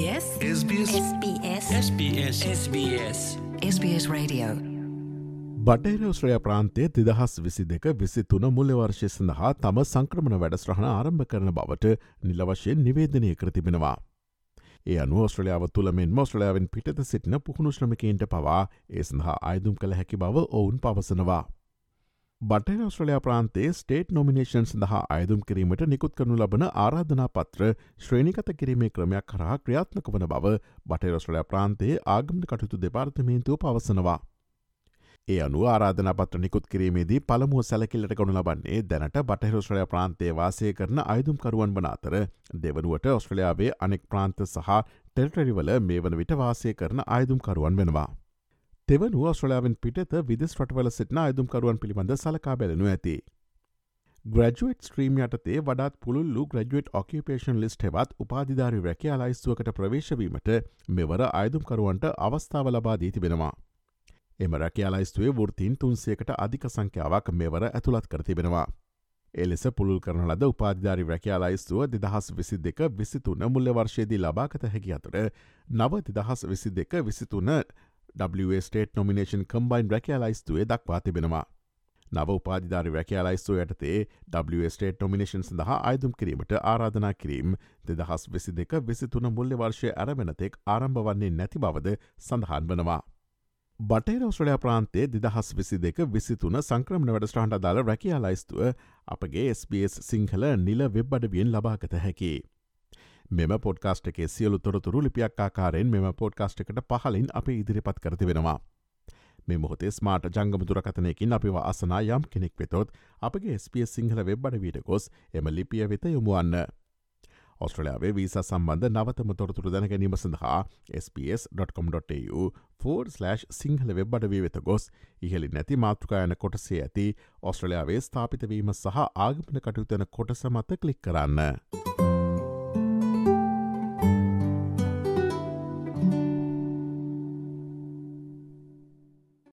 SBS? SBS. SBS. SBS. SBS. SBS Radio. බටහිර Australia ප්‍රාන්තය තිදහස් විසි දෙක විසි තුන මුල්ල වර්ෂය සඳහා තම සංක්‍රමණ වැඩස්්‍රහණ ආරම්භ කරන බවට නිල වශයෙන් නිවේදනය කරතිබෙනවා. ඒ අනු ඔස්ට්‍රලියාව තුළ මෙන් මෝස්ට්‍රලයාාවෙන් පිටත සිටින පුහුණු ශ්‍රමිකන්ට පවා ඒ සඳහා අයදුම් කළ හැකි බව ඔවුන් පවසනවා. බටහිර ඔස්ට්‍රලයා ප්‍රාන්තේ ස්ටේට් නොමිනේෂන් සඳහා අයදුම් කිරීමට නිකුත් කරනු ලබන ආරාධනා පත්‍ර ශ්‍රේණිකත කිරීමේ ක්‍රමයක් කරා ක්‍රියාත්මක වන බව බටරොස්ට්‍රලයා ප්‍රාන්තේ ආගමට කටයුතු දෙපාර්තමේන්තුව පවසනවා. ඒ අනු ආරාධන පත්‍ර නිකුත් කිරීමේදී පළමුුව සැලකිල්ලට ගොනු ලබන්නේ දැනට බටහිරොස්ට්‍රලයා ප්‍රාන්තේ වාසය කරන අයදුම්කරුවන් වන අතර දෙවනුවට ඔස්ට්‍රලයාාවේ අනෙක් ප්‍රාන්ත සහ ටෙල්ටරිවල මේ වන විට වාසය කරන අයදුම්කරුවන් වෙනවා. තෙවනු ඔස්ට්‍රලයාාවෙන් පිටත විදෙස් රටවල සිටන අයදුම්කරුවන් පිළිබඳ සලකා බැලනු ඇති. ග්‍රජුවට් ස්ත්‍රීම් යටතේ වඩත් පුළුල්ලු ග්‍රජුවට් ඔකපේෂන් ලිස්ට හෙවත් උපාධධාරි රැකයා ලයිස්තුවකට ප්‍රවේශවීමට මෙවර අයදුම්කරුවන්ට අවස්ථාව ලබා දී තිබෙනවා. එම රැකයාලයිස්තුවේ වෘතින් තුන්සේකට අධික සංඛ්‍යාවක් මෙවර ඇතුළත් කරතිබෙනවා. එලෙස පුළුල් කරන ලද උපාධධාරි රැකයාලයිස්තුව දෙදහස් විසි දෙක විසිතුන මුල්ල වර්ෂයේදී ලබාගත හැකි අතර නව දෙදහස් විසි දෙක විසිතුන ස්ටේට නොමිනේෂන් කම්බයින් රැකයාලයිස්තුවේ දක්වා තිබෙනවා. නව උපාධධාරි රැකයාලයිස්තුව යටතේ ස්ටේට නොමිනේෂන් සඳහා අයදුම් කිරීමට ආරාධනා කිරීම් දෙදහස් විසි දෙක විසිතුන මුල්ල වර්ෂය ඇරමෙනතෙක් ආරම්භ වන්නේ නැති බවද සඳහන් වනවා. බටේ ඔස්ට්‍රලයා ප්‍රාන්තේ දෙදහස් විසි දෙක විසිතුන සංක්‍රමණ වැඩස්ටාන්ට දාල රැකයාලයිස්තුව අපගේ SBS සිංහල නිල වෙබ් අඩවියෙන් ලබාගත හැකි. මෙම පොඩ්කාස්ට් එකේ සියලු තොරතුරු ලිපියක් ආකාරයෙන් මෙම පොඩ්කාස්ට් එකට පහලින් අප ඉදිරිපත් කරති වෙනවා. මේ මොහොතේ ස්මාට ජංගමතුරකතනයකින් අපිව අසනා යම් කෙනෙක් වෙතොත් අපගේ ස්පස් සිංහල වෙබ්බඩ වීට ගොස් එම ලිපිය වෙත යොමුුවන්න. ඔස්ට්‍රලයාාවේ වීස සම්බන්ධ නවතම තොරතුරු දැන ගැනීම සඳහා ps.com.tu සිංහල වෙබ්බඩ වී වෙත ගොස් ඉහලි නැති මාතෘකායන කොටසේ ඇති ඔස්ට්‍රලයාාවේ ස්ථාපිතවීම සහ ආගමන කටයුතන කොටස මත කලික් කරන්න.